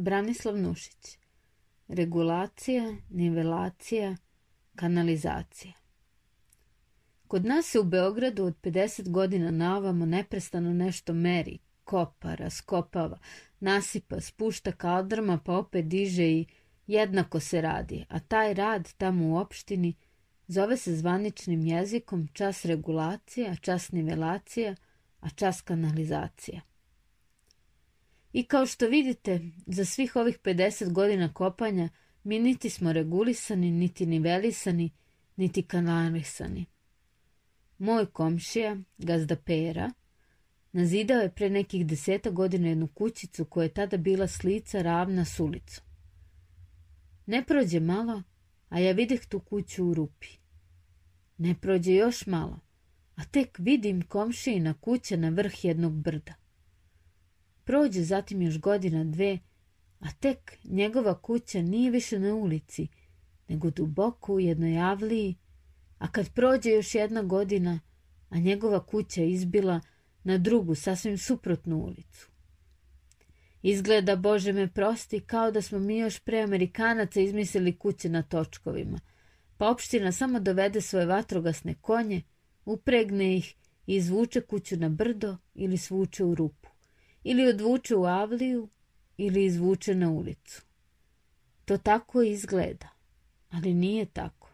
Branislav Nušić Regulacija, nivelacija, kanalizacija Kod nas se u Beogradu od 50 godina na ovamo neprestano nešto meri, kopa, raskopava, nasipa, spušta kaldrma pa opet diže i jednako se radi, a taj rad tamo u opštini zove se zvaničnim jezikom čas regulacija, čas nivelacija, a čas kanalizacija. I kao što vidite, za svih ovih 50 godina kopanja mi niti smo regulisani, niti nivelisani, niti kanalisani. Moj komšija, gazda Pera, nazidao je pre nekih deseta godina jednu kućicu koja je tada bila slica ravna s ulicom. Ne prođe malo, a ja videh tu kuću u rupi. Ne prođe još malo, a tek vidim komšijina kuća na vrh jednog brda. Prođe zatim još godina dve, a tek njegova kuća nije više na ulici, nego duboko u jednoj avliji, a kad prođe još jedna godina, a njegova kuća izbila na drugu, sasvim suprotnu ulicu. Izgleda, Bože me prosti, kao da smo mi još pre Amerikanaca izmislili kuće na točkovima, pa opština samo dovede svoje vatrogasne konje, upregne ih i izvuče kuću na brdo ili svuče u rupu, ili odvuče u avliju ili izvuče na ulicu. To tako izgleda, ali nije tako.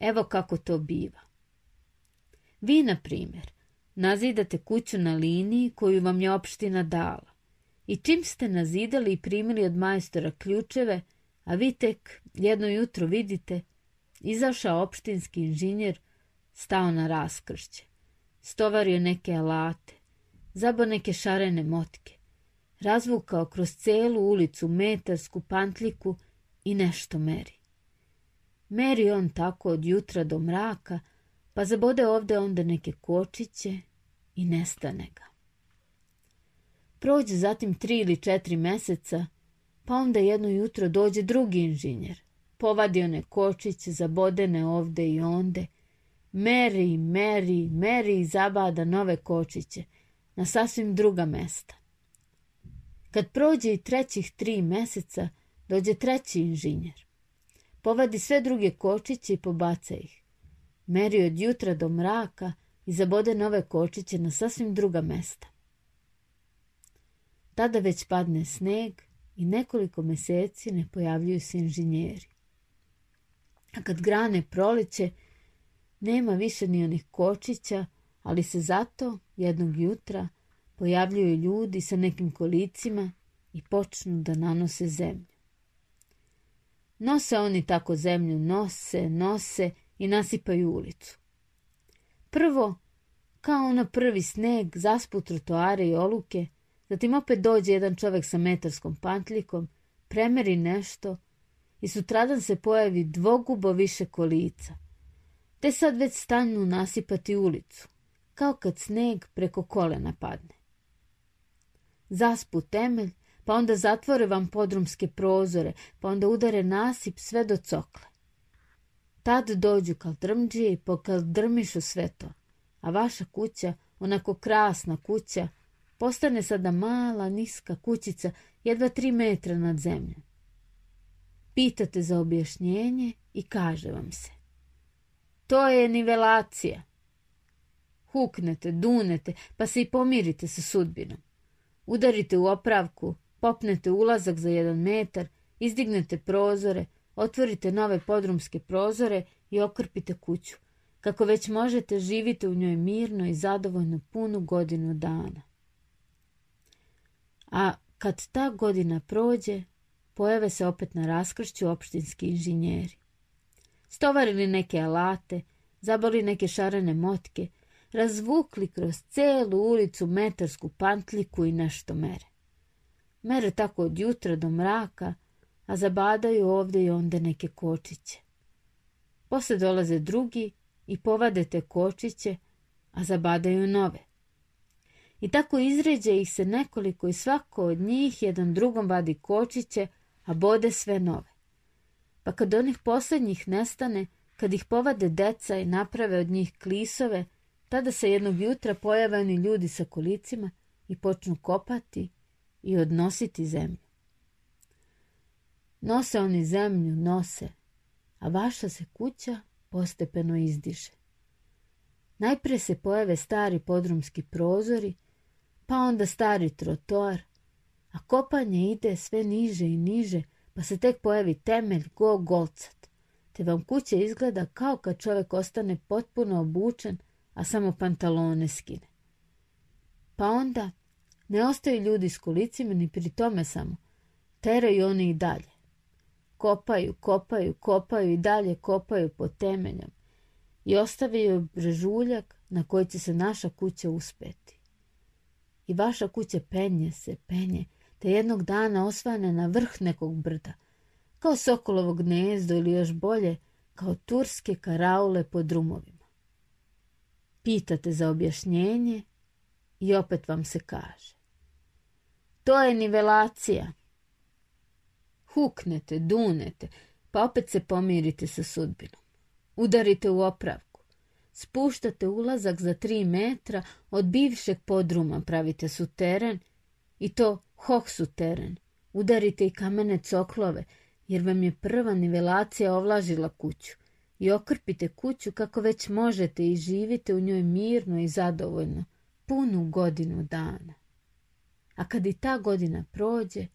Evo kako to biva. Vi, na primjer, nazidate kuću na liniji koju vam je opština dala. I čim ste nazidali i primili od majstora ključeve, a vi tek jedno jutro vidite, izašao opštinski inženjer, stao na raskršće, stovario neke alate, zabo neke šarene motke, razvukao kroz celu ulicu metarsku pantljiku i nešto meri. Meri on tako od jutra do mraka, pa zabode ovde onda neke kočiće i nestane ga. Prođe zatim tri ili četiri meseca, pa onda jedno jutro dođe drugi inženjer. Povadi one kočiće, zabodene ovde i onde. Meri, meri, meri i zabada nove kočiće na sasvim druga mesta. Kad prođe i trećih tri meseca, dođe treći inženjer. Povadi sve druge kočiće i pobaca ih. Meri od jutra do mraka i zabode nove kočiće na sasvim druga mesta. Tada već padne sneg i nekoliko meseci ne pojavljuju se inženjeri. A kad grane proleće, nema više ni onih kočića, ali se zato jednog jutra pojavljuju ljudi sa nekim kolicima i počnu da nanose zemlju. Nose oni tako zemlju, nose, nose i nasipaju ulicu. Prvo, kao na prvi sneg, zaspu trotoare i oluke, zatim opet dođe jedan čovek sa metarskom pantlikom, premeri nešto i sutradan se pojavi dvogubo više kolica. Te sad već stanju nasipati ulicu, kao kad sneg preko kolena padne. Zaspu temelj, pa onda zatvore vam podrumske prozore, pa onda udare nasip sve do cokle. Tad dođu kaldrmđije i pokaldrmišu sve to, a vaša kuća, onako krasna kuća, postane sada mala, niska kućica, jedva tri metra nad zemljom. Pitate za objašnjenje i kaže vam se. To je nivelacija. Huknete, dunete, pa se i pomirite sa sudbinom. Udarite u opravku, popnete ulazak za jedan metar, izdignete prozore, otvorite nove podrumske prozore i okrpite kuću. Kako već možete, živite u njoj mirno i zadovoljno punu godinu dana. A kad ta godina prođe, pojave se opet na raskršću opštinski inženjeri. Stovarili neke alate, zaboli neke šarene motke, razvukli kroz celu ulicu metarsku pantljiku i nešto mere. Mere tako od jutra do mraka, a zabadaju ovde i onda neke kočiće. Posle dolaze drugi i povade te kočiće, a zabadaju nove. I tako izređe ih se nekoliko i svako od njih jedan drugom vadi kočiće, a bode sve nove. Pa kad onih poslednjih nestane, kad ih povade deca i naprave od njih klisove, tada se jednog jutra pojave oni ljudi sa kolicima i počnu kopati i odnositi zemlju. Nose oni zemlju, nose, a vaša se kuća postepeno izdiže. Najprije se pojave stari podrumski prozori, pa onda stari trotoar, a kopanje ide sve niže i niže, pa se tek pojavi temelj go golcat, te vam kuća izgleda kao kad čovjek ostane potpuno obučen, a samo pantalone skine. Pa onda ne ostaju ljudi s kolicima ni pri tome samo, teraju oni i dalje. Kopaju, kopaju, kopaju i dalje kopaju pod temeljom i ostavljaju brežuljak na koji će se naša kuća uspeti. I vaša kuća penje se, penje, te jednog dana osvane na vrh nekog brda, kao sokolovo gnezdo ili još bolje, kao turske karaule po drumovima. Pitate za objašnjenje i opet vam se kaže. To je nivelacija. Huknete, dunete, pa opet se pomirite sa sudbinom. Udarite u opravku. Spuštate ulazak za tri metra, od bivšeg podruma pravite teren i to hoh teren. Udarite i kamene coklove, jer vam je prva nivelacija ovlažila kuću i okrpite kuću kako već možete i živite u njoj mirno i zadovoljno, punu godinu dana. A kad i ta godina prođe,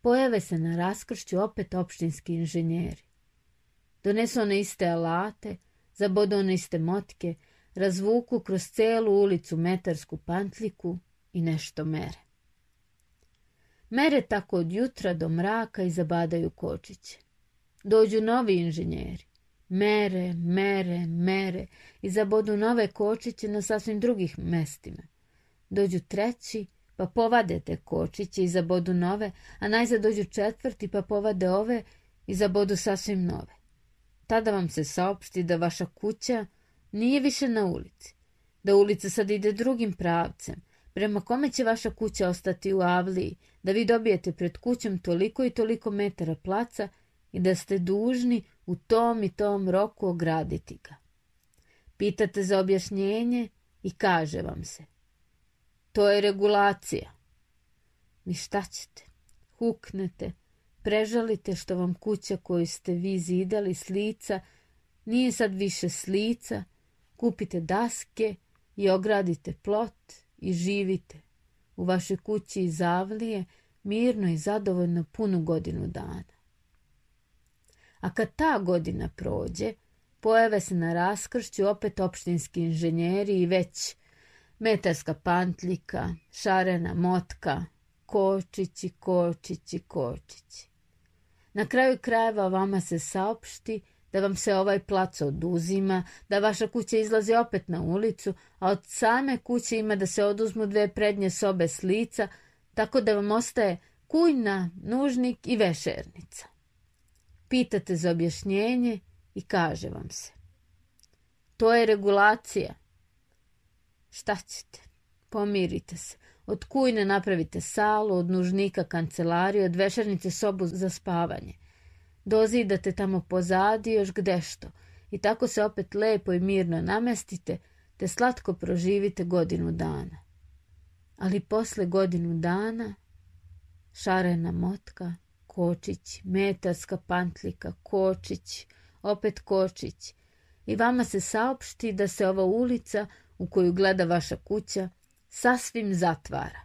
pojave se na raskršću opet opštinski inženjeri. Donesu one iste alate, zabodu one iste motke, razvuku kroz celu ulicu metarsku pantliku i nešto mere. Mere tako od jutra do mraka i zabadaju kočiće. Dođu novi inženjeri. Mere, mere, mere i zabodu nove kočiće na sasvim drugih mestima. Dođu treći, pa povade te kočiće i zabodu nove, a najzad dođu četvrti, pa povade ove i zabodu sasvim nove. Tada vam se saopšti da vaša kuća nije više na ulici, da ulica sad ide drugim pravcem, prema kome će vaša kuća ostati u avliji, da vi dobijete pred kućom toliko i toliko metara placa i da ste dužni u tom i tom roku ograditi ga. Pitate za objašnjenje i kaže vam se. To je regulacija. I šta ćete? Huknete, prežalite što vam kuća koju ste vi zidali s lica nije sad više slica, kupite daske i ogradite plot i živite u vašoj kući iz Avlije mirno i zadovoljno punu godinu dana. A kad ta godina prođe, pojave se na raskršću opet opštinski inženjeri i već metarska pantljika, šarena motka, kočići, kočići, kočići. Na kraju krajeva vama se saopšti da vam se ovaj plac oduzima, da vaša kuća izlazi opet na ulicu, a od same kuće ima da se oduzmu dve prednje sobe s lica, tako da vam ostaje kujna, nužnik i vešernica. Pitate za objašnjenje i kaže vam se. To je regulacija. Šta ćete? Pomirite se. Od kujne napravite salu, od nužnika kancelariju, od vešernice sobu za spavanje. Dozidate tamo pozadi još gdešto i tako se opet lepo i mirno namestite te slatko proživite godinu dana. Ali posle godinu dana šarena motka, kočić, metarska pantlika, kočić, opet kočić. I vama se saopšti da se ova ulica u koju gleda vaša kuća sasvim zatvara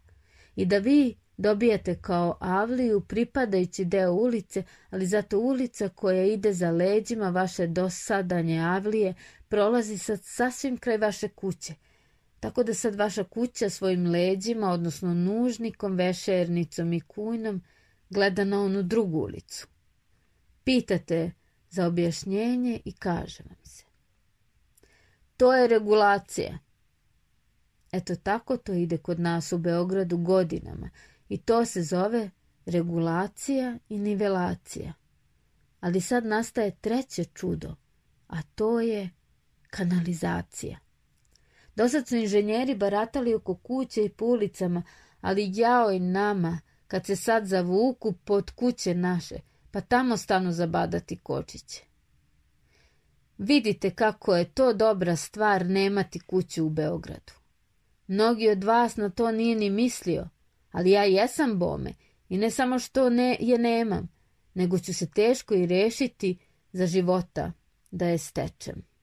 i da vi dobijate kao avliju pripadajući deo ulice, ali zato ulica koja ide za leđima vaše dosadanje avlije prolazi sad sasvim kraj vaše kuće, tako da sad vaša kuća svojim leđima, odnosno nužnikom, vešernicom i kujnom, gleda na onu drugu ulicu. Pitate za objašnjenje i kaže vam se. To je regulacija. Eto tako to ide kod nas u Beogradu godinama i to se zove regulacija i nivelacija. Ali sad nastaje treće čudo, a to je kanalizacija. Dosad su inženjeri baratali oko kuće i po ulicama, ali jao i nama, kad se sad zavuku pod kuće naše, pa tamo stanu zabadati kočiće. Vidite kako je to dobra stvar nemati kuću u Beogradu. Mnogi od vas na to nije ni mislio, ali ja jesam bome i ne samo što ne je nemam, nego ću se teško i rešiti za života da je stečem.